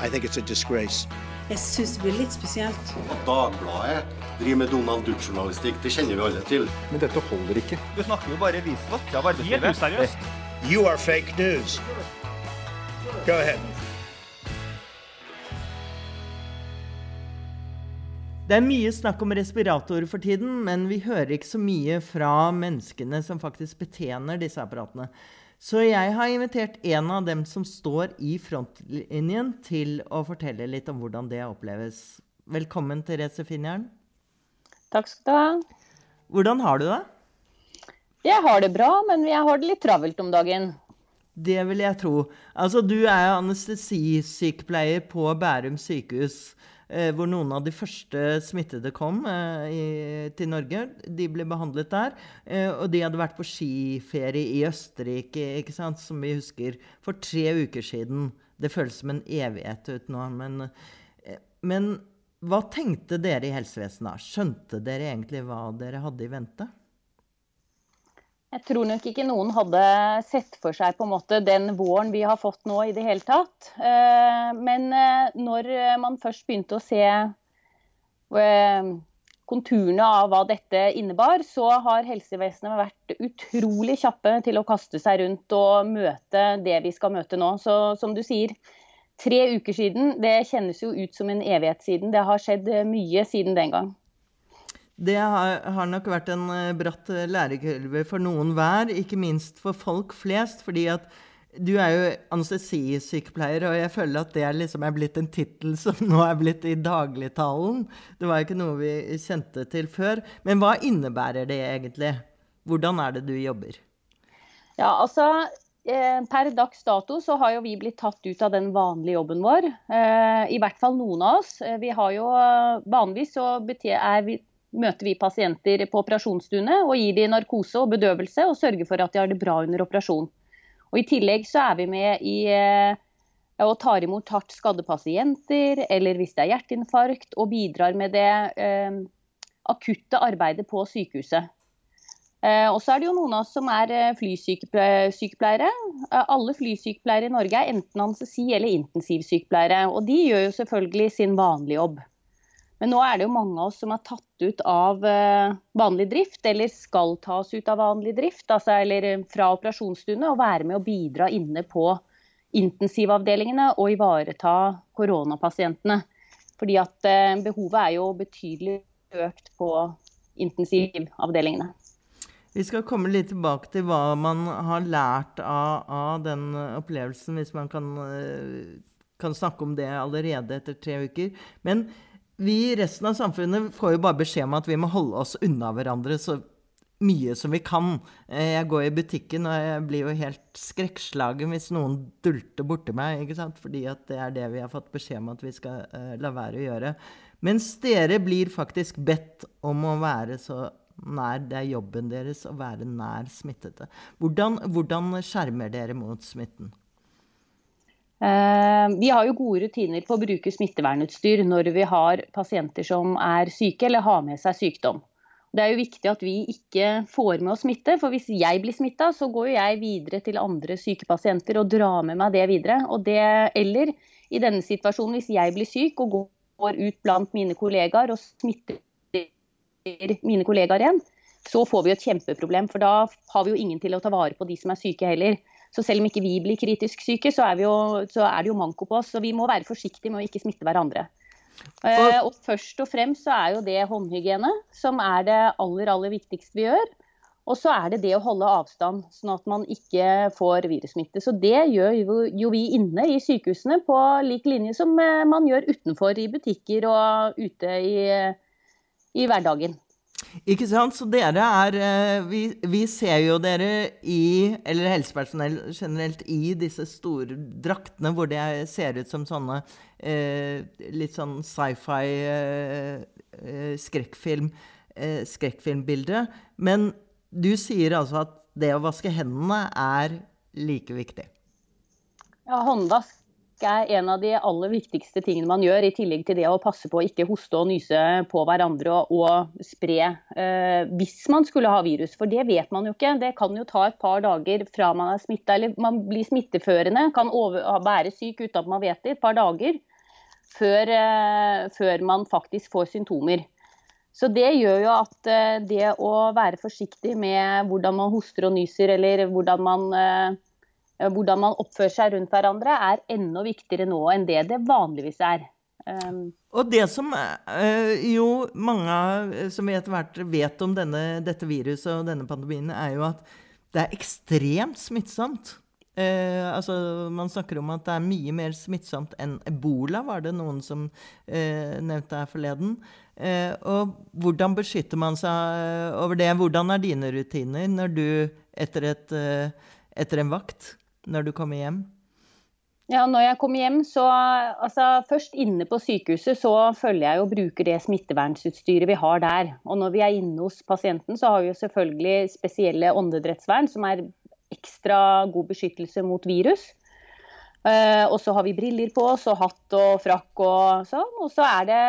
Jeg syns det blir litt spesielt. At Dagbladet driver med Donald Duck-journalistikk, det kjenner vi alle til. Men dette holder ikke. Du snakker jo bare visvask av arbeidslivet. Helt useriøst. You are fake news. Go ahead. Det er mye snakk om respiratorer for tiden, men vi hører ikke så mye fra menneskene som faktisk betjener disse apparatene. Så jeg har invitert en av dem som står i frontlinjen, til å fortelle litt om hvordan det oppleves. Velkommen, Therese Finjern. Takk skal du ha. Hvordan har du det? Jeg har det bra, men jeg har det litt travelt om dagen. Det vil jeg tro. Altså, du er anestesisykepleier på Bærum sykehus. Eh, hvor noen av de første smittede kom eh, i, til Norge. De ble behandlet der. Eh, og de hadde vært på skiferie i Østerrike, ikke sant, som vi husker, for tre uker siden. Det føles som en evighet ut nå. Men, men hva tenkte dere i helsevesenet da? Skjønte dere egentlig hva dere hadde i vente? Jeg tror nok ikke noen hadde sett for seg på en måte den våren vi har fått nå i det hele tatt. Eh, men eh, når man først begynte å se eh, konturene av hva dette innebar, så har helsevesenet vært utrolig kjappe til å kaste seg rundt og møte det vi skal møte nå. Så som du sier, tre uker siden, det kjennes jo ut som en evighet siden. Det har skjedd mye siden den gang. Det har, har, nok vært en eh, bratt eh, lærekurve for noen hver, ikke minst for folk flest. fordi at du er jo anestesisykepleier, og jeg føler at det liksom er blitt en tittel som nå er blitt i dagligtalen. Det var ikke noe vi kjente til før. Men hva innebærer det egentlig? Hvordan er det du jobber? Ja, altså eh, Per dags dato så har jo vi blitt tatt ut av den vanlige jobben vår. I hvert fall noen av oss. Vi har jo Vanligvis så er vi møter vi pasienter på operasjonsstuene og gir dem narkose og bedøvelse og sørger for at de har det bra under operasjon. Og I tillegg så er vi med i eh, og tar imot hardt skadde pasienter, eller hvis det er hjerteinfarkt, og bidrar med det eh, akutte arbeidet på sykehuset. Eh, og så er det jo noen av oss som er eh, flysykepleiere. Eh, alle flysykepleiere i Norge er enten anestesi- eller intensivsykepleiere. Og de gjør jo selvfølgelig sin vanlige jobb. Men nå er det jo mange av oss som er tatt ut av eh, vanlig drift, eller skal tas ut av vanlig drift, altså, eller eh, fra operasjonsstuene, og være med å bidra inne på intensivavdelingene og ivareta koronapasientene. Fordi at eh, behovet er jo betydelig økt på intensivavdelingene. Vi skal komme litt tilbake til hva man har lært av, av den opplevelsen, hvis man kan, kan snakke om det allerede etter tre uker. Men vi i resten av samfunnet får jo bare beskjed om at vi må holde oss unna hverandre så mye som vi kan. Eh, jeg går i butikken, og jeg blir jo helt skrekkslagen hvis noen dulter borti meg. ikke sant? Fordi at det er det vi har fått beskjed om at vi skal uh, la være å gjøre. Mens dere blir faktisk bedt om å være så nær Det er jobben deres å være nær smittede. Hvordan, hvordan skjermer dere mot smitten? Eh, vi har jo gode rutiner på å bruke smittevernutstyr når vi har pasienter som er syke eller har med seg sykdom. Det er jo viktig at vi ikke får med oss smitte, for hvis jeg blir smitta, så går jeg videre til andre syke pasienter og drar med meg det videre. Det, eller i denne situasjonen, hvis jeg blir syk og går ut blant mine kollegaer og smitter mine kollegaer igjen, så får vi et kjempeproblem. For da har vi jo ingen til å ta vare på de som er syke heller. Så selv om ikke vi blir kritisk syke, så er, jo, så er det jo manko på oss. Så vi må være forsiktige med å ikke smitte hverandre. Eh, og først og fremst så er jo det håndhygiene som er det aller, aller viktigste vi gjør. Og så er det det å holde avstand, sånn at man ikke får virussmitte. Så det gjør jo, jo vi inne i sykehusene på lik linje som eh, man gjør utenfor i butikker og ute i, i hverdagen. Ikke sant? Så dere er eh, vi, vi, ser jo dere i, eller helsepersonell generelt, i disse store draktene hvor det ser ut som sånne eh, litt sånn sci-fi eh, eh, skrekkfilm, eh, skrekkfilmbilde. Men du sier altså at det å vaske hendene er like viktig? Ja, håndvask er en av de aller viktigste tingene man gjør, i tillegg til det å passe på å ikke hoste og nyse på hverandre og, og spre eh, hvis man skulle ha virus. For det vet man jo ikke. Det kan jo ta et par dager fra man er smitta, eller man blir smitteførende, kan over, være syk uten at man vet det, et par dager før, eh, før man faktisk får symptomer. Så det gjør jo at eh, det å være forsiktig med hvordan man hoster og nyser, eller hvordan man Eh, hvordan man oppfører seg rundt hverandre, er enda viktigere nå enn det det vanligvis er. Um, og det som uh, jo mange som etter hvert vet om denne, dette viruset og denne pandemien, er jo at det er ekstremt smittsomt. Uh, altså, man snakker om at det er mye mer smittsomt enn ebola, var det noen som uh, nevnte her forleden. og hvordan beskytter man seg over det? Hvordan er dine rutiner når du etter, et, etter en vakt når du kommer hjem? Ja, når jeg kommer hjem, så altså, Først inne på sykehuset så følger jeg og bruker det smittevernsutstyret vi har der. Og når vi er inne hos pasienten, så har vi jo selvfølgelig spesielle åndedrettsvern, som er ekstra god beskyttelse mot virus. Uh, og så har vi briller på oss, og hatt og frakk og sånn. Og så er det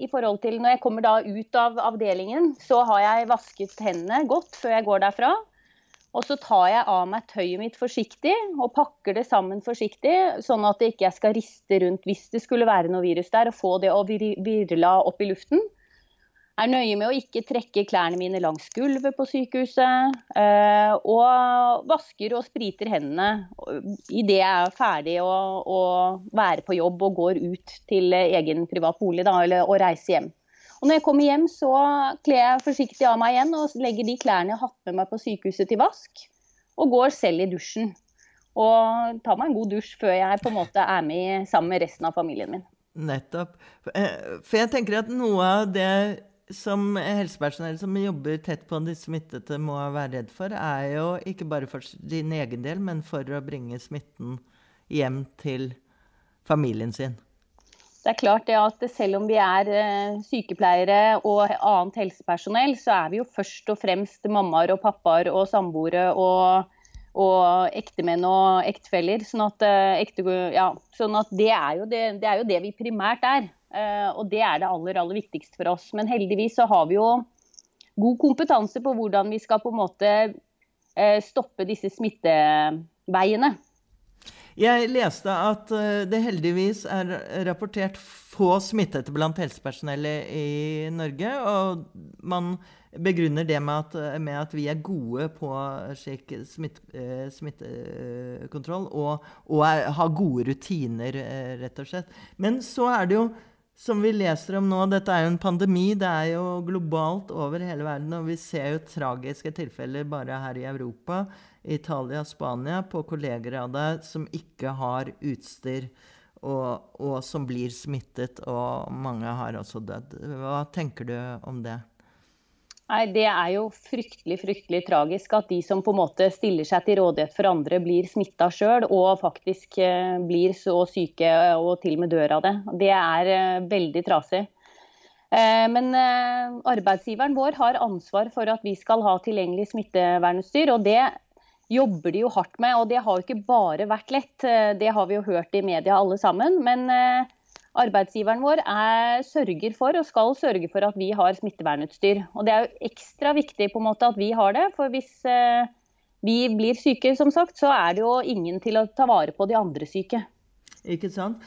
i forhold til Når jeg kommer da ut av avdelingen, så har jeg vasket hendene godt før jeg går derfra. Og så tar jeg av meg tøyet mitt forsiktig og pakker det sammen forsiktig, sånn at jeg ikke skal riste rundt hvis det skulle være noe virus der, og få det å virle opp i luften. Jeg er nøye med å ikke trekke klærne mine langs gulvet på sykehuset. Eh, og vasker og spriter hendene idet jeg er ferdig å, å være på jobb og går ut til egen privat bolig da, eller, og reiser hjem. Og når jeg kommer hjem, så kler jeg forsiktig av meg igjen og legger de klærne jeg har hatt med meg på sykehuset til vask, og går selv i dusjen. Og tar meg en god dusj før jeg på en måte er med sammen med resten av familien min. Nettopp. Eh, for jeg tenker at noe av det som helsepersonell som jobber tett på de smittede, må være redd for, er jo ikke bare for din egen del, men for å bringe smitten hjem til familien sin. Det er klart det at selv om vi er eh, sykepleiere og annet helsepersonell, så er vi jo først og fremst mammaer og pappaer og samboere og, og ektemenn og ektefeller. Sånn at, eh, ja, sånn at det, er det, det, er jo det, vi primært er. Eh, og det er det aller, aller viktigste for oss. Men heldigvis så har vi jo god kompetanse på hvordan vi skal på en måte stoppe disse smitteveiene. Jeg leste at eh, det heldigvis er rapportert få smittede blant helsepersonellet i Norge. Og man begrunner det med at, med at vi er gode på slik smitt, eh, smittekontroll og, og er, har gode rutiner, eh, rett og slett. Men så er det jo som vi leser om nå, dette er jo en pandemi. Det er jo globalt over hele verden. Og vi ser jo tragiske tilfeller bare her i Europa. Italia, Spania, på kolleger av deg som ikke har utstyr, og, og, som blir smittet, og mange har også dødd. Hva tenker du om det? Nei, Det er jo fryktelig fryktelig tragisk at de som på en måte stiller seg til rådighet for andre, blir smitta sjøl og faktisk eh, blir så syke og til og med dør av det. Det er eh, veldig trasig. Eh, men arbeidsgiveren vår har ansvar for at vi skal ha tilgjengelig smittevernutstyr. og det jobber de jo hardt med. Og det har jo ikke bare vært lett. Eh, det har vi jo hørt i media alle sammen. Men eh, arbeidsgiveren vår er, sørger for og skal sørge for at vi har smittevernutstyr. Og det er jo ekstra viktig på en måte at vi har det. For hvis eh, vi blir syke, som sagt, så er det jo ingen til å ta vare på de andre syke. Ikke sant.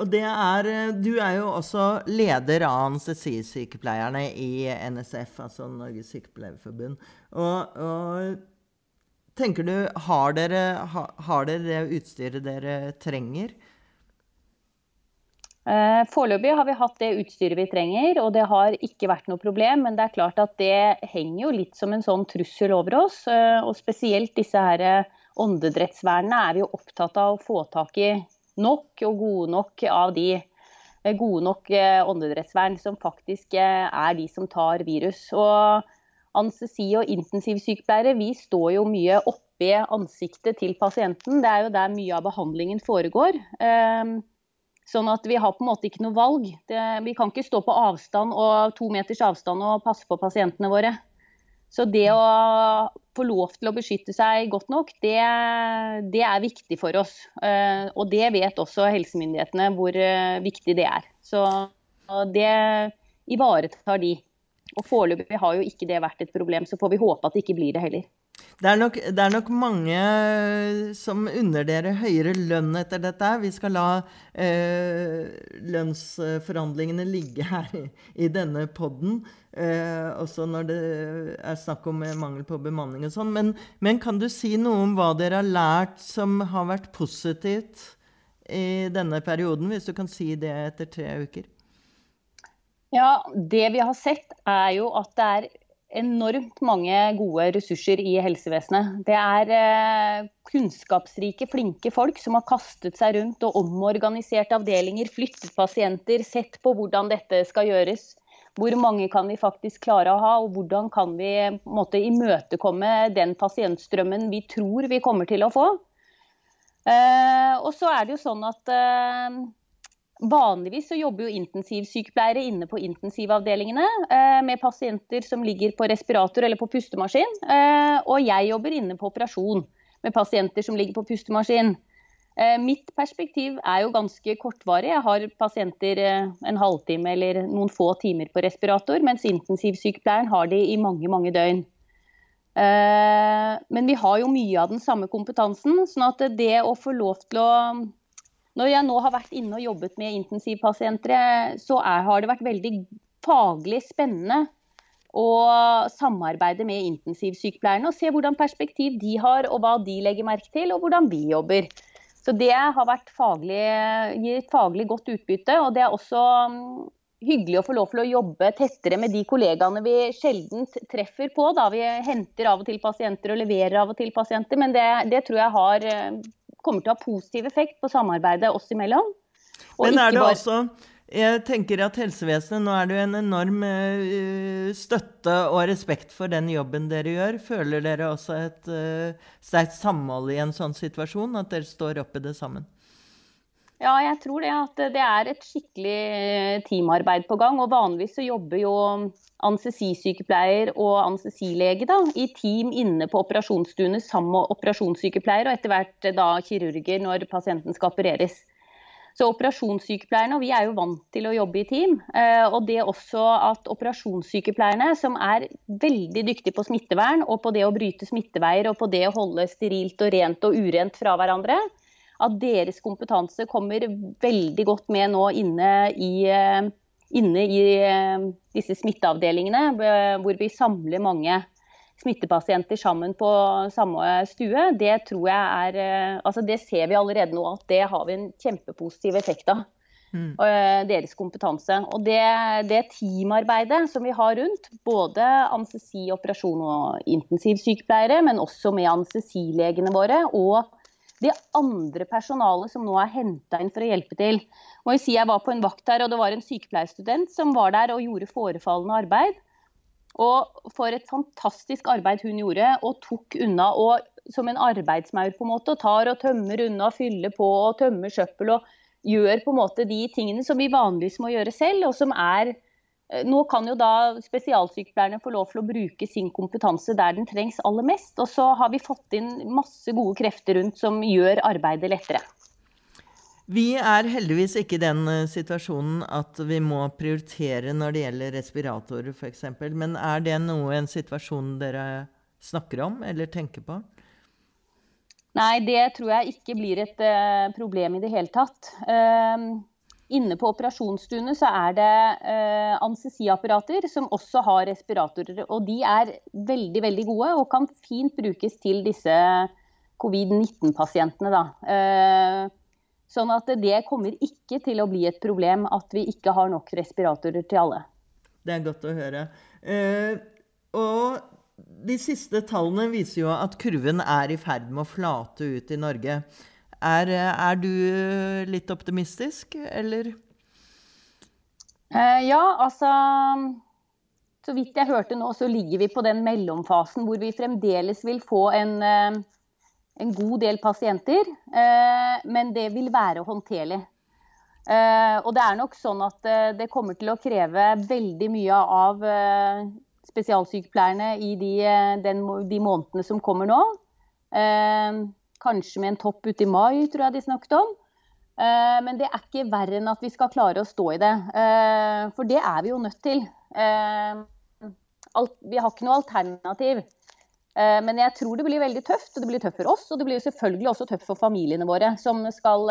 Og er, du er jo også leder av anestesisykepleierne i NSF, altså Norges Sykepleierforbund. Og, og Tenker du, har dere, har dere det utstyret dere trenger? Eh, foreløpig har vi hatt det utstyret vi trenger, og det har ikke vært noe problem. Men det er klart at det henger jo litt som en sånn trussel over oss. Eh, og spesielt disse her eh, åndedrettsvernene er vi jo opptatt av å få tak i nok og gode nok av de gode nok åndedrettsvern som faktisk er de som tar virus. Og anestesi- og intensivsykepleiere vi står jo mye oppi ansiktet til pasienten. Det er jo der mye av behandlingen foregår. Ehm, sånn at vi har på en måte ikke noe valg. Det, vi kan ikke stå på avstand og to meters avstand og passe på pasientene våre. Så det å få lov til å beskytte seg godt nok, det, det er viktig for oss. Eh, og det vet også helsemyndighetene hvor eh, viktig det er. Så det ivaretar de. Og foreløpig har jo ikke det vært et problem, så får vi håpe at det ikke blir det heller. Det er, nok, det er, nok, mange som underdeler høyere lønn etter dette. Vi skal la eh, lønnsforhandlingene ligge her i, i denne poden. Eh, også når det er snakk om mangel på bemanning og sånn. Men, men, kan du si noe om hva dere har lært som har vært positivt i denne perioden? Hvis du kan si det etter tre uker. Ja, det vi har sett er jo at det er enormt mange gode ressurser i helsevesenet. Det er eh, kunnskapsrike, flinke folk som har kastet seg rundt og omorganisert avdelinger, flyttet pasienter, sett på hvordan dette skal gjøres. Hvor mange kan vi faktisk klare å ha, og hvordan kan vi måte, imøtekomme den pasientstrømmen vi tror vi kommer til å få. Eh, og så er det jo sånn at eh, Vanligvis så jobber jo intensivsykepleiere inne på intensivavdelingene eh, med pasienter som ligger på respirator eller på pustemaskin. Eh, og jeg jobber inne på operasjon med pasienter som ligger på pustemaskin. Eh, mitt perspektiv er jo ganske kortvarig. Jeg har pasienter eh, en halvtime eller noen få timer på respirator, mens intensivsykepleieren har de i mange, mange døgn. Eh, men vi har jo mye av den samme kompetansen, sånn at det å få lov til å når jeg nå har vært inne og jobbet med intensivpasienter, så er, har det vært veldig faglig spennende å samarbeide med intensivsykepleierne og se hvordan perspektiv de har, og hva de legger merke til, og hvordan vi jobber. Så det har vært faglig, gir et faglig godt utbytte. Og det er også mm, hyggelig å få lov til å jobbe tettere med de kollegaene vi sjelden treffer på. Da. Vi henter av og til pasienter og leverer av og til pasienter, men det, det tror jeg har eh, kommer til å ha positiv effekt på samarbeidet oss imellom. Men er det bare... også jeg tenker at helsevesenet, Nå er det jo en enorm uh, støtte og respekt for den jobben dere gjør. Føler dere også et uh, sterkt samhold i en sånn situasjon? At dere står oppe det sammen? Ja, jeg tror det. At det er et skikkelig eh, teamarbeid på gang. Og vanligvis så jobber jo anestesisykepleier og anestesilege da, i team inne på operasjonsstuene sammen med operasjonssykepleier, og etter hvert da kirurger når pasienten skal opereres. Så operasjonssykepleierne, og vi er jo vant til å jobbe i team. Eh, og det også at operasjonssykepleierne, som er veldig dyktige på smittevern og på det å bryte smitteveier og på det å holde sterilt og rent og urent fra hverandre, at deres kompetanse kommer veldig godt med nå inne i eh, inne i eh, disse smitteavdelingene, hvor vi samler mange smittepasienter sammen på samme stue, det tror jeg er eh, Altså det ser vi allerede nå at det har vi en kjempepositiv effekt av. Mm. Eh, deres kompetanse. Og det, det, teamarbeidet som vi har rundt, både anestesi, operasjon og intensivsykepleiere, men også med anestesilegene våre og det andre personalet som nå er henta inn for å hjelpe til. Må jeg si jeg var på en vakt her, og det var en sykepleierstudent som var der og gjorde forefallende arbeid. Og for et fantastisk arbeid hun gjorde, og tok unna og som en arbeidsmaur på en måte, og tar og tømmer unna, fyller på og tømmer søppel og gjør på en måte de tingene som vi vanligvis må gjøre selv, og som er nå kan jo da spesialsykepleierne få lov til å bruke sin kompetanse der den trengs aller mest. Og så har vi fått inn masse gode krefter rundt som gjør arbeidet lettere. Vi er heldigvis ikke i den eh, situasjonen at vi må prioritere når det gjelder respiratorer f.eks. Men er det noe en situasjon dere snakker om eller tenker på? Nei, det tror jeg ikke blir et uh, problem i det hele tatt. Uh, Inne på operasjonsstuene så er det eh, anestesiapparater som også har respiratorer. Og de er veldig, veldig gode og kan fint brukes til disse covid-19-pasientene. Eh, sånn at det kommer ikke til å bli et problem at vi ikke har nok respiratorer til alle. Det er godt å høre. Eh, og de siste tallene viser jo at kurven er i ferd med å flate ut i Norge. Er, er du litt optimistisk, eller? Eh, ja, altså Så vidt jeg hørte nå, så ligger vi på den mellomfasen hvor vi fremdeles vil få en, uh, en god del pasienter. Eh, men det vil være håndterlig. og det er nok sånn at det kommer til å kreve veldig mye av spesialsykepleierne i de, den, de, månedene som kommer nå. Kanskje med en topp ute i mai, tror jeg de snakket om. Eh, men det er ikke verre enn at vi skal klare å stå i det. Eh, for det er vi jo nødt til. Eh, vi har ikke noe alternativ. Men jeg tror det blir veldig tøft. og Det blir tøft for oss, og det blir selvfølgelig også tøft for familiene våre, som skal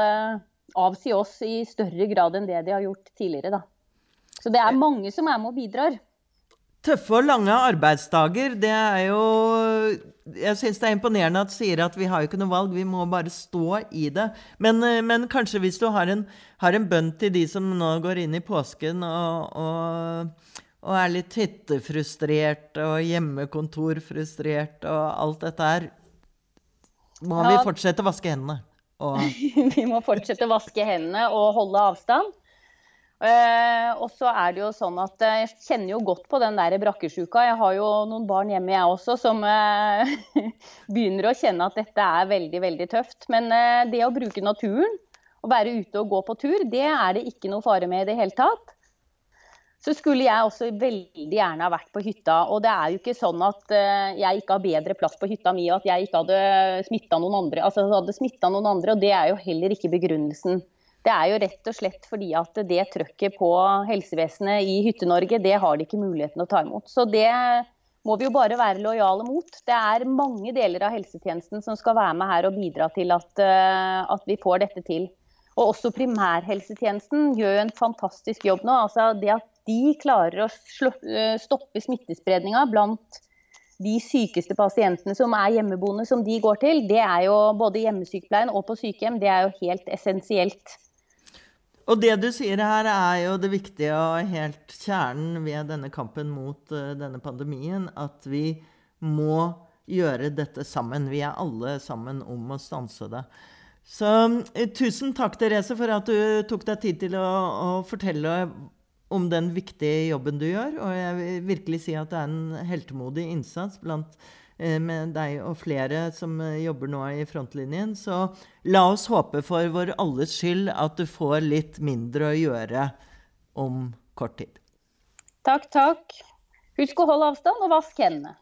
avsi oss i større grad enn det de har gjort tidligere. Da. Så det er mange som er med og bidrar. Tøffe og lange arbeidsdager, det er jo Jeg syns det er imponerende at du sier at vi har jo ikke noe valg, vi må bare stå i det. Men, eh, men kanskje hvis du har en, har en, bønn til de som nå går inn i påsken og, og, og er litt hyttefrustrert og hjemmekontorfrustrert og alt dette her Må ja. vi fortsette å vaske hendene? vi må fortsette å vaske hendene og holde avstand. Uh, og så er det jo sånn at uh, Jeg kjenner jo godt på den der brakkesjuka. Jeg har jo noen barn hjemme jeg også som uh, begynner å kjenne at dette er veldig veldig tøft. Men det å bruke naturen og være ute og gå på tur, det er det ikke noe fare med i det hele tatt. Så skulle jeg også veldig gjerne ha vært på hytta. Og det er jo ikke sånn at jeg ikke har bedre plass på hytta mi, og at jeg ikke hadde smitta noen andre. Altså hadde noen andre, og det er jo heller ikke begrunnelsen. Det er jo rett og slett fordi at det trøkket på helsevesenet i Hytte-Norge, det har de ikke muligheten å ta imot. Så det må vi jo bare være lojale mot. Det er mange deler av helsetjenesten som skal være med her og bidra til at, eh, at vi får dette til. Og også primærhelsetjenesten gjør en fantastisk jobb nå. Altså det at de klarer å eh, stoppe smittespredninga blant de sykeste pasientene som er hjemmeboende, som de går til, det er jo både hjemmesykepleien og på sykehjem, det er jo helt essensielt. Og det du sier her, er jo det viktige og helt kjernen ved denne kampen mot uh, denne pandemien. At vi må gjøre dette sammen. Vi er alle sammen om å stanse det. Så uh, tusen takk, Therese, for at du tok deg tid til å, å fortelle om den viktige jobben du gjør. Og jeg vil virkelig si at det er en heltemodig innsats blant Eh, med deg og flere som eh, jobber nå i frontlinjen. Så la oss håpe for vår alles skyld at du får litt mindre å gjøre om kort tid. Takk, takk. Husk å holde avstand og vask hendene.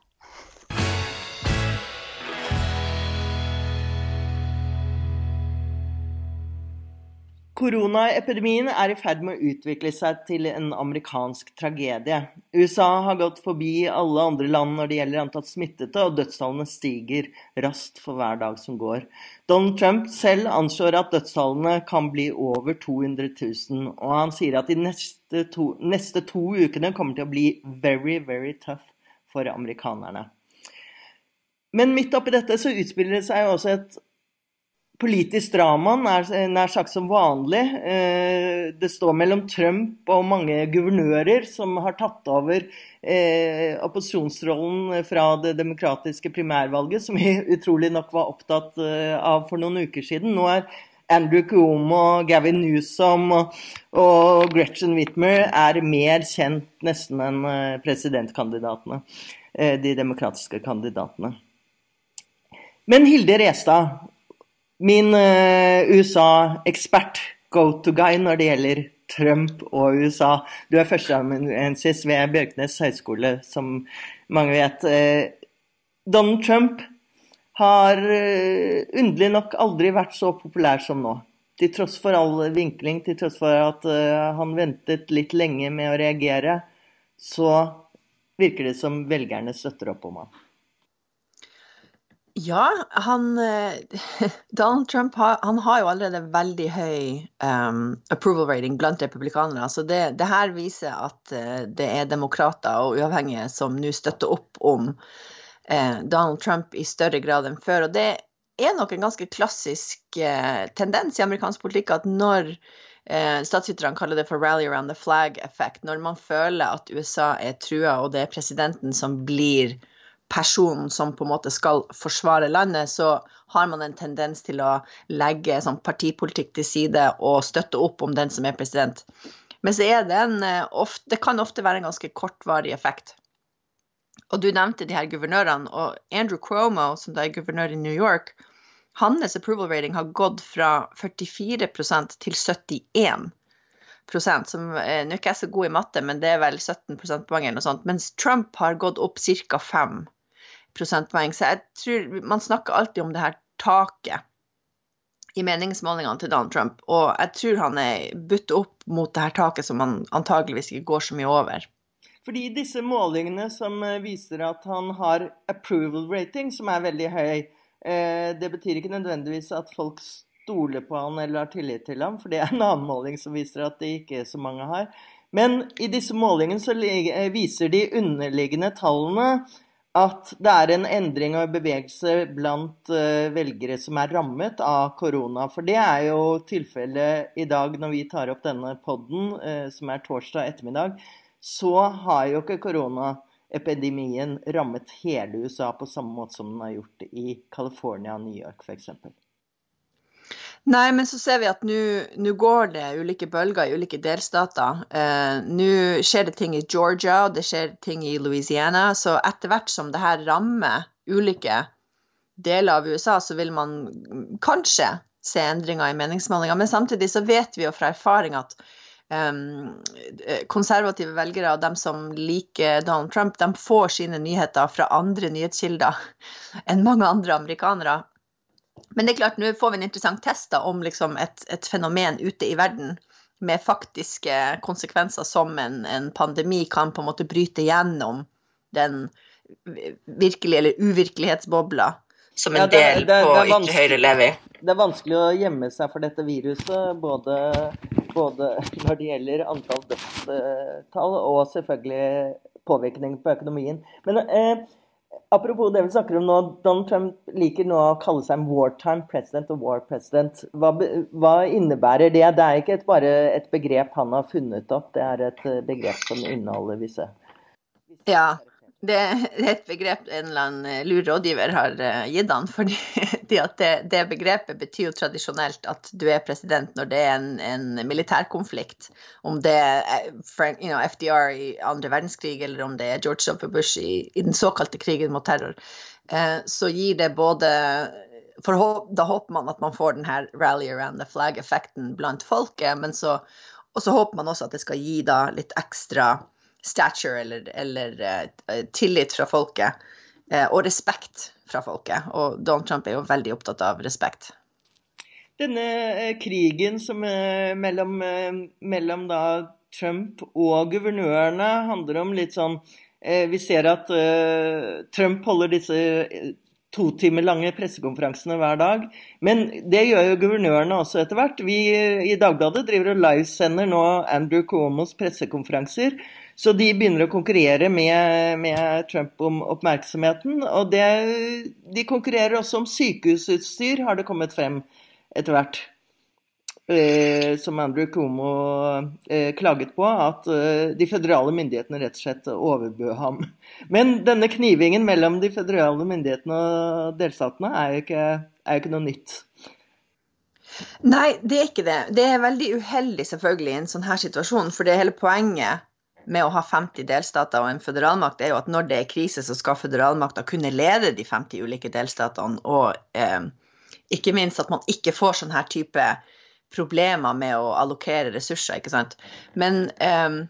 Koronaepidemien er i ferd med å utvikle seg til en amerikansk tragedie. USA har gått forbi alle andre land når det gjelder antall smittede, og dødstallene stiger raskt for hver dag som går. Donald Trump selv anslår at dødstallene kan bli over 200 000, og han sier at de neste to, neste to ukene kommer til å bli very, very tough for amerikanerne. Men midt oppi dette så utspiller det seg også et politisk drama er nær sagt som vanlig. Eh, det står mellom Trump og mange guvernører som har tatt over eh, opposisjonsrollen fra det demokratiske primærvalget, som vi utrolig nok var opptatt eh, av for noen uker siden. Nå er Andrew Cuomo, Gavin Newsom og Gretchen Whitmer er mer kjent nesten enn presidentkandidatene. De demokratiske kandidatene. Men Hilde Restad, Min uh, USA-ekspert, go to guy når det gjelder Trump og USA. Du er førsteamanuensis ved Bjørknes høgskole, som mange vet. Uh, Donald Trump har uh, underlig nok aldri vært så populær som nå. Til tross for all vinkling, til tross for at han ventet litt lenge med å reagere, så virker det som velgerne støtter opp om ham. Ja, han eh, Donald Trump har, har jo allerede veldig høy um, approval rating blant republikanere. Så det, det her viser at uh, det er demokrater og uavhengige som nå støtter opp om eh, Donald Trump i større grad enn før. Og det er nok en ganske klassisk eh, tendens i amerikansk politikk at når eh, Statsviterne kaller det for 'rally around the flag effect'. Når man føler at USA er trua, og det er presidenten som blir personen som på en måte skal forsvare landet, så har man en tendens til å legge sånn partipolitikk til side og støtte opp om den som er president. Men så er det en eh, ofte, Det kan ofte være en ganske kortvarig effekt. Og du nevnte de her guvernørene, og Andrew Cuomo, som da er guvernør i New York, hans approval rating har gått fra 44% til 71 prosent, som eh, Nå er ikke jeg så god i matte, men det er vel 17 prosentpoeng eller noe sånt. Mens Trump har gått opp ca. 5 prosentpoeng. Så jeg tror Man snakker alltid om det her taket i meningsmålingene til Donald Trump, og jeg tror han er budt opp mot det her taket som han antageligvis ikke går så mye over. Fordi disse målingene som eh, viser at han har approval rating, som er veldig høy, eh, det betyr ikke nødvendigvis at folk stoler på han eller har tillit til ham, for det er en annen måling som viser at det ikke så mange har. Men i disse målingene så eh, viser de underliggende tallene at det er en endring og bevegelse blant uh, velgere som er rammet av korona. For det er jo tilfellet i dag når vi tar opp denne podden, uh, som er torsdag ettermiddag. Så har jo ikke koronaepidemien rammet hele USA på samme måte som den har gjort i California og New York f.eks. Nei, men så ser vi at nå går det ulike bølger i ulike delstater. Eh, nå skjer det ting i Georgia, og det skjer ting i Louisiana. Så etter hvert som det her rammer ulike deler av USA, så vil man kanskje se endringer i meningsmålinger. Men samtidig så vet vi jo fra erfaring at um, konservative velgere og dem som liker Donald Trump, de får sine nyheter fra andre nyhetskilder enn mange andre amerikanere. Men det er klart, nå får vi en interessant test da, om liksom et, et, fenomen ute i verden med faktiske konsekvenser som en, en, pandemi kan på en måte bryte gjennom den virkelige eller uvirkelighetsbobla som en ja, det, del det, det, på ytre høyre lever i. Det er vanskelig å gjemme seg for dette viruset, både, både når det gjelder antall dødstall og selvfølgelig påvirkning på økonomien. Men eh, Apropos det vi snakker om nå, Donald Trump liker nå å kalle seg en wartime president og war president. Hva, hva innebærer det? Det er ikke et, bare et begrep han har funnet opp, det er et eh, begrep som inneholder visse Ja, det er et begrep en eller annen eh, lur rådgiver har eh, gitt han. fordi det, det, begrepet betyr jo tradisjonelt at du er president når det er en, en militærkonflikt. Om det er Frank, you know, FDR i andre verdenskrig, eller om det er George W. Bush i, i den såkalte krigen mot terror, eh, så gir det både for Da håper man at man får den her rally around the flag-effekten blant folket, men så, og så håper man også at det skal gi da litt ekstra stature eller, eller uh, tillit fra folket. Uh, og respekt fra folket. Og Donald Trump er jo veldig opptatt av respekt. Denne krigen som, mellom, mellom da Trump og guvernørene handler om litt sånn Vi ser at Trump holder disse to timer lange pressekonferansene hver dag. Men det gjør jo guvernørene også etter hvert. Vi i Dagbladet driver og livesender nå Andrew Cuomos pressekonferanser. Så de begynner å konkurrere med, med Trump om oppmerksomheten. Og det, de konkurrerer også om sykehusutstyr, har det kommet frem etter hvert. Eh, som Andrew Cuomo eh, klaget på, at eh, de føderale myndighetene rett og slett overbød ham. Men denne knivingen mellom de føderale myndighetene og delstatene er jo ikke, ikke noe nytt. Nei, det er ikke det. Det er veldig uheldig selvfølgelig i en sånn her situasjon. For det er hele poenget med å ha 50 delstater og en føderalmakt, er jo at når det er krise, så skal føderalmakta kunne lede de 50 ulike delstatene. Og eh, ikke minst at man ikke får sånn her type problemer med å allokere ressurser, ikke sant. Men eh,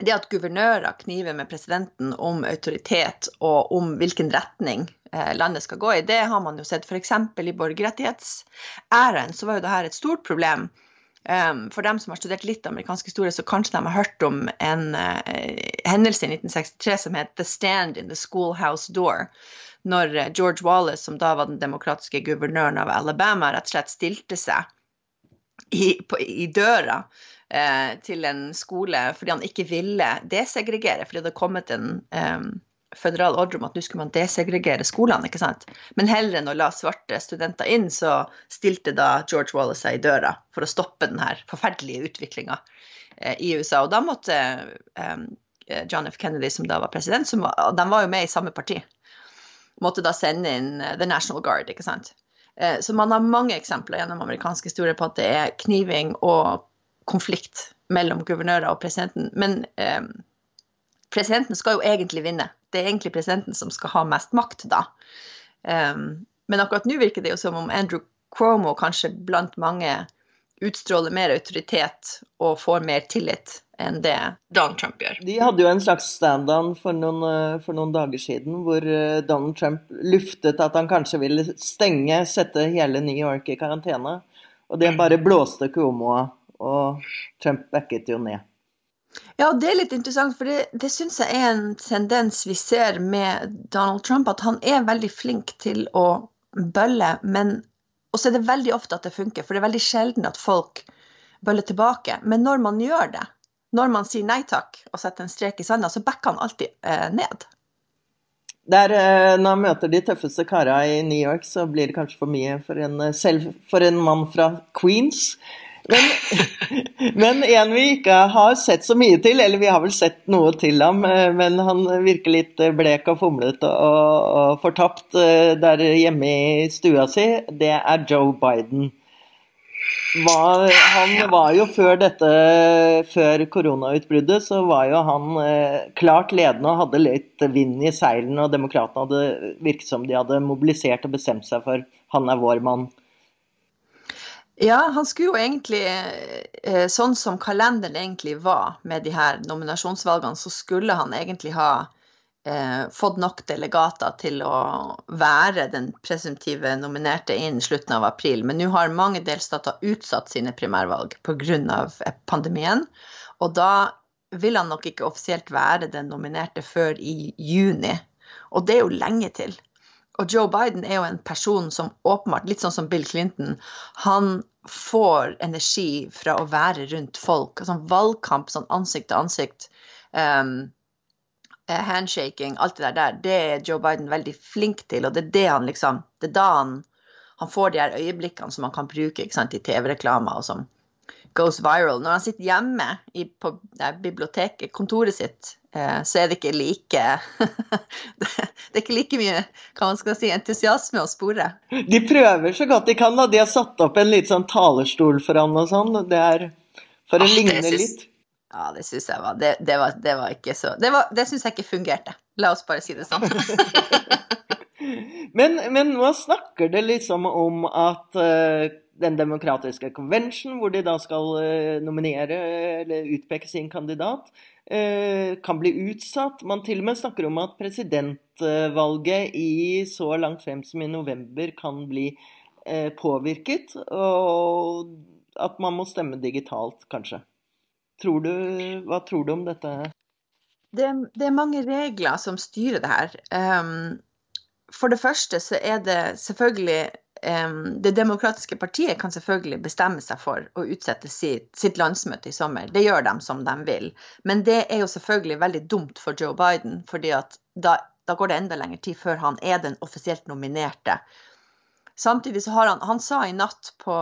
det at guvernører kniver med presidenten om autoritet og om hvilken retning eh, landet skal gå i, det har man jo sett f.eks. i borgerrettighetsæren, så var jo det her et stort problem Um, for dem som har studert litt amerikansk historie, så kanskje de har hørt om en uh, hendelse i 1963 som het The Stand in the Schoolhouse Door. Når uh, George Wallace, som da var den demokratiske guvernøren av Alabama, rett og slett stilte seg i, på, i døra uh, til en skole fordi han ikke ville desegregere, fordi det hadde kommet en um, føderal ordre om at nå skulle man desegregere skolene. ikke sant? Men heller enn å la svarte studenter inn, så stilte da George Wallace seg i døra for å stoppe denne forferdelige utviklinga eh, i USA. Og da måtte eh, John F. Kennedy, som da var president, som var, de var jo med i samme parti, måtte da sende inn eh, The National Guard. ikke sant? Eh, så man har mange eksempler gjennom amerikansk historie på at det er kniving og konflikt mellom guvernører og presidenten. Men eh, presidenten skal jo egentlig vinne. Det er egentlig presidenten som skal ha mest makt da. Um, men akkurat nå virker det jo som om Andrew Cuomo kanskje blant mange utstråler mer autoritet og får mer tillit enn det Donald Trump gjør. De hadde jo en slags stand-on for, eh, for, noen dager siden hvor eh, Donald Trump luftet at han kanskje ville stenge, sette hele New York i karantene. Og det bare blåste Cuomo og Trump backet jo ned. Ja, det er litt interessant, for det, det syns jeg er en tendens vi ser med Donald Trump, at han er veldig flink til å bølle, men og så er det veldig ofte at det funker, for det er veldig sjelden at folk bøller tilbake. Men når man gjør det, når man sier nei takk og setter en strek i sanda, så backer han alltid eh, ned. Der, eh, når han møter de tøffeste kara i New York, så blir det kanskje for mye for en, eh, selv for en mann fra Queens. Men, men, en vi ikke har sett så mye til, eller vi har vel sett noe til ham, eh, men han virker litt blek og fomlete og, og fortapt der hjemme i stua si, det er Joe Biden. Var, han var jo før dette, før koronautbruddet, så var jo han eh, klart ledende og hadde litt vind i seilene. Og demokratene hadde virket som de hadde mobilisert og bestemt seg for han er vår mann. Ja, han skulle jo egentlig, eh, sånn som kalenderen egentlig var med de her nominasjonsvalgene, så skulle han egentlig ha eh, fått nok delegater til å være den presumptive nominerte innen slutten av april. Men nå har mange delstater utsatt sine primærvalg pga. pandemien. Og da vil han nok ikke offisielt være den nominerte før i juni. Og det er jo lenge til. Og Joe Biden er jo en person som åpenbart, litt sånn som Bill Clinton, han får energi fra å være rundt folk. Sånn valgkamp, sånn ansikt til ansikt. Um, Eh, handshaking, alt det der, det er Joe Biden veldig flink til. Og det er det han liksom Det er da han, han får de her øyeblikkene som han kan bruke sant, i TV-reklamer og som goes viral. Når han sitter hjemme i, på biblioteket, kontoret sitt, eh, så er det ikke like Det er ikke like mye hva man skal si, entusiasme å spore. De prøver så godt de kan. da. De har satt opp en litt sånn talerstol for han og sånn. Det er for å ah, ligne litt. Ja, det syns jeg var Det, det, var det, var ikke så Det, var, det syns jeg ikke fungerte. La oss bare si det sånn. men, men, nå snakker det liksom om at uh, den demokratiske convention, hvor de da skal uh, nominere eller utpeke sin kandidat, uh, kan bli utsatt. Man til og med snakker om at presidentvalget i så langt frem som i november kan bli påvirket, og at man må stemme digitalt, kanskje. Tror du, hva tror du om dette? Det, det er mange regler som styrer det her. Um, for det første så er det selvfølgelig Det demokratiske partiet kan selvfølgelig bestemme seg for å utsette sitt, sitt, landsmøte i sommer. Det gjør de som de vil. Men det er jo selvfølgelig veldig dumt for Joe Biden, fordi da, da går det enda lengre tid før han er den offisielt nominerte. Samtidig så har han Han sa i natt på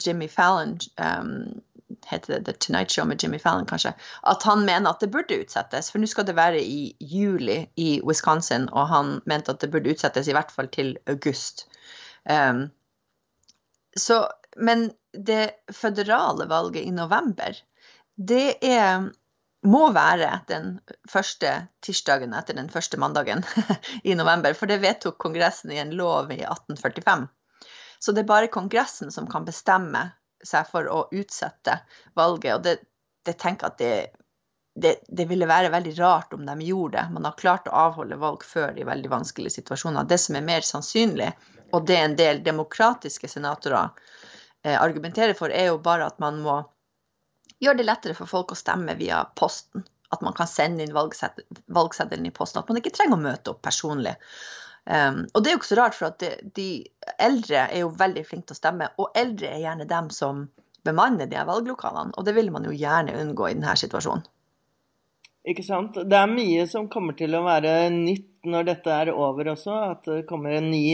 Jimmy Fallon um, heter det The Tonight Show med Jimmy Fallon, kanskje, at han mener at det burde utsettes. For nå skal det være i juli i Wisconsin, og han mente at det burde utsettes i hvert fall til august. Um, så, men det føderale valget i november, det er må være den første tirsdagen etter den første mandagen i november. For det vedtok Kongressen i en lov i 1845. Så det er bare Kongressen som kan bestemme seg for å utsette valget. Og det, det tenker at det, det, det, ville være veldig rart om de gjorde det. Man har klart å avholde valg før i veldig vanskelige situasjoner. Det som er mer sannsynlig, og det en del demokratiske senatorer eh, argumenterer for, er jo bare at man må gjøre det lettere for folk å stemme via posten. At man kan sende inn valgseddelen i posten. At man ikke trenger å møte opp personlig. Um, og det er jo ikke så rart, for at de, de, eldre er jo veldig flinke til å stemme. Og eldre er gjerne dem som bemanner de her valglokalene, og det vil man jo gjerne unngå i denne situasjonen. Ikke sant. Det er mye som kommer til å være nytt når dette er over også. At det kommer en ny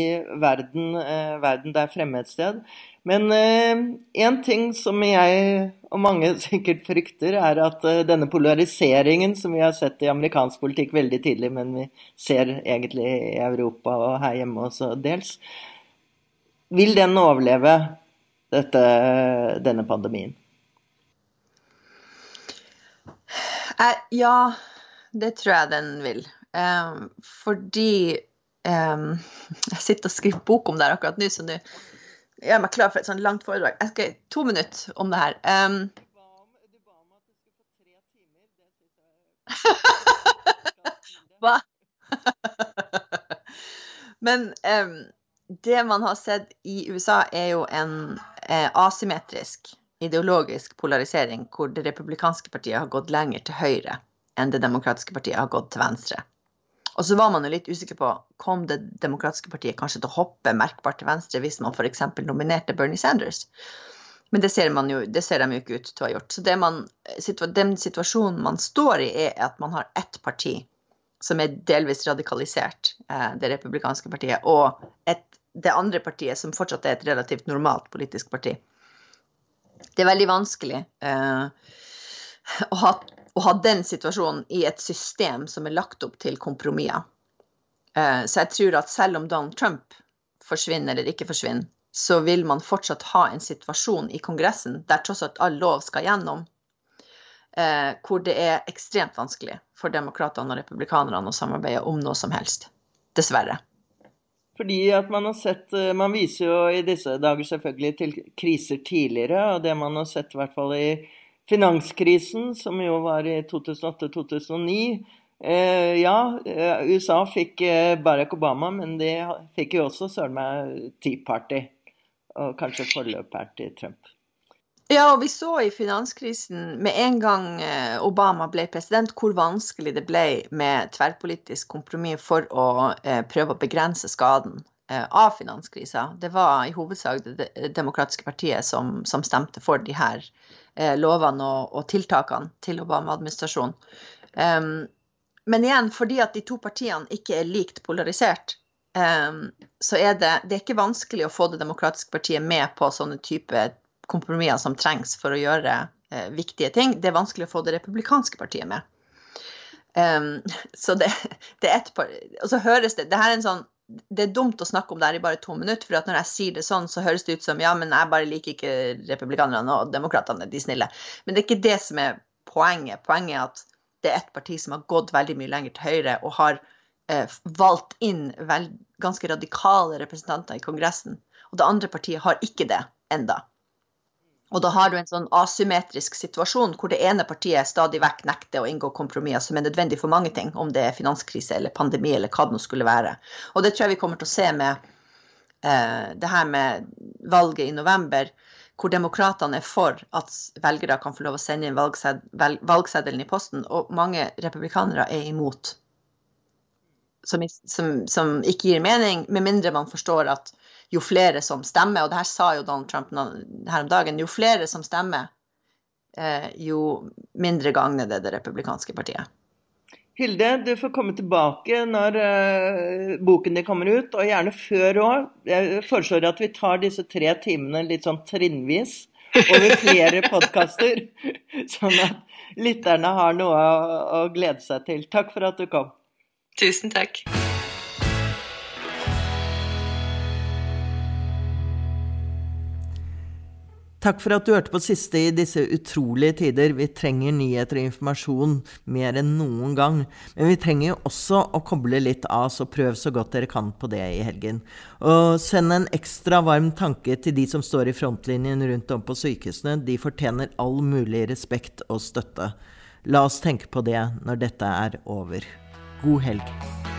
verden, eh, verden der fremme et sted. Men én eh, ting som jeg og mange sikkert frykter, er at eh, denne polariseringen som vi har sett i amerikansk politikk veldig tidlig, men vi ser egentlig i Europa og her hjemme også dels, vil den overleve dette, denne pandemien? Eh, ja, det tror jeg den vil. Eh, fordi eh, Jeg sitter og skriver bok om det her akkurat nå, så nå gjøre meg klar for et sånt langt foredrag. Jeg skal to minutter om det her. Um, Hva? Men um, det man har sett i USA, er jo en eh, asymmetrisk ideologisk polarisering, hvor det republikanske partiet har gått lenger til høyre enn det demokratiske partiet har gått til venstre. Og så var man jo litt usikker på kom det demokratiske partiet kanskje til å hoppe merkbart til venstre hvis man f.eks. nominerte Bernie Sanders. Men det ser, jo, det ser, de jo ikke ut til å ha gjort. Så man, den situasjonen man står i, er at man har ett parti som er delvis radikalisert, eh, det republikanske partiet, og et, det andre partiet som fortsatt er et relativt normalt politisk parti. Det er veldig vanskelig eh, å ha å ha den situasjonen i et system som er lagt opp til kompromisser. Eh, så jeg tror at selv om Donald Trump forsvinner eller ikke forsvinner, så vil man fortsatt ha en situasjon i Kongressen der tross alt all lov skal gjennom, eh, hvor det er ekstremt vanskelig for demokratene og republikanerne å samarbeide om noe som helst. Dessverre. Fordi at man har sett eh, Man viser jo i disse dager selvfølgelig til kriser tidligere, og det man har sett i hvert fall i Finanskrisen, som jo var i 2008-2009. Eh, ja, eh, USA fikk eh, Barack Obama, men de fikk jo også søren meg Tea Party. Og kanskje forløperen til Trump. Ja, og vi så i finanskrisen med en gang eh, Obama ble president, hvor vanskelig det ble med tverrpolitisk kompromiss for å eh, prøve å begrense skaden eh, av finanskrisa. Det var i hovedsak Det demokratiske partiet som, som stemte for de her lovene og, og, tiltakene til Obama-administrasjonen. Um, men igjen, fordi at de to partiene ikke er likt polarisert, um, så er det, det er ikke vanskelig å få Det demokratiske partiet med på sånne type kompromisser som trengs for å gjøre eh, viktige ting. Det er vanskelig å få Det republikanske partiet med. Um, så det, det, er et par Og så høres det Det her er en sånn det er dumt å snakke om det her i bare to minutter, for at når jeg sier det sånn, så høres det ut som ja, men jeg bare liker ikke republikanerne og demokratene, de snille. Men det er ikke det som er poenget. Poenget er at det er et parti som har gått veldig mye lenger til høyre og har eh, valgt inn vel, ganske radikale representanter i Kongressen. Og det andre partiet har ikke det enda. Og da har du en sånn asymmetrisk situasjon hvor det ene partiet stadig vekk nekter å inngå kompromisser som er nødvendig for mange ting, om det er finanskrise eller pandemi eller hva det nå skulle være. Og det tror jeg vi kommer til å se med eh, det her med valget i november, hvor demokratene er for at velgere kan få lov å sende inn valgseddelen i posten, og mange republikanere er imot. Som, som, som ikke gir mening, med mindre man forstår at jo flere som stemmer, og det her sa jo Donald Trump her om dagen, jo flere som stemmer, eh, jo mindre gagner det det republikanske partiet. Hilde, du får komme tilbake når uh, boken din kommer ut, og gjerne før òg. Jeg foreslår at vi tar disse tre timene litt sånn trinnvis over flere podkaster, sånn at lytterne har noe å, å glede seg til. Takk for at du kom. Tusen takk. Takk for at du hørte på siste i disse utrolige tider. Vi trenger nyheter og informasjon mer enn noen gang. Men vi trenger jo også å koble litt av, så prøv så godt dere kan på det i helgen. Og send en ekstra varm tanke til de som står i frontlinjen rundt om på sykehusene. De fortjener all mulig respekt og støtte. La oss tenke på det når dette er over. God helg.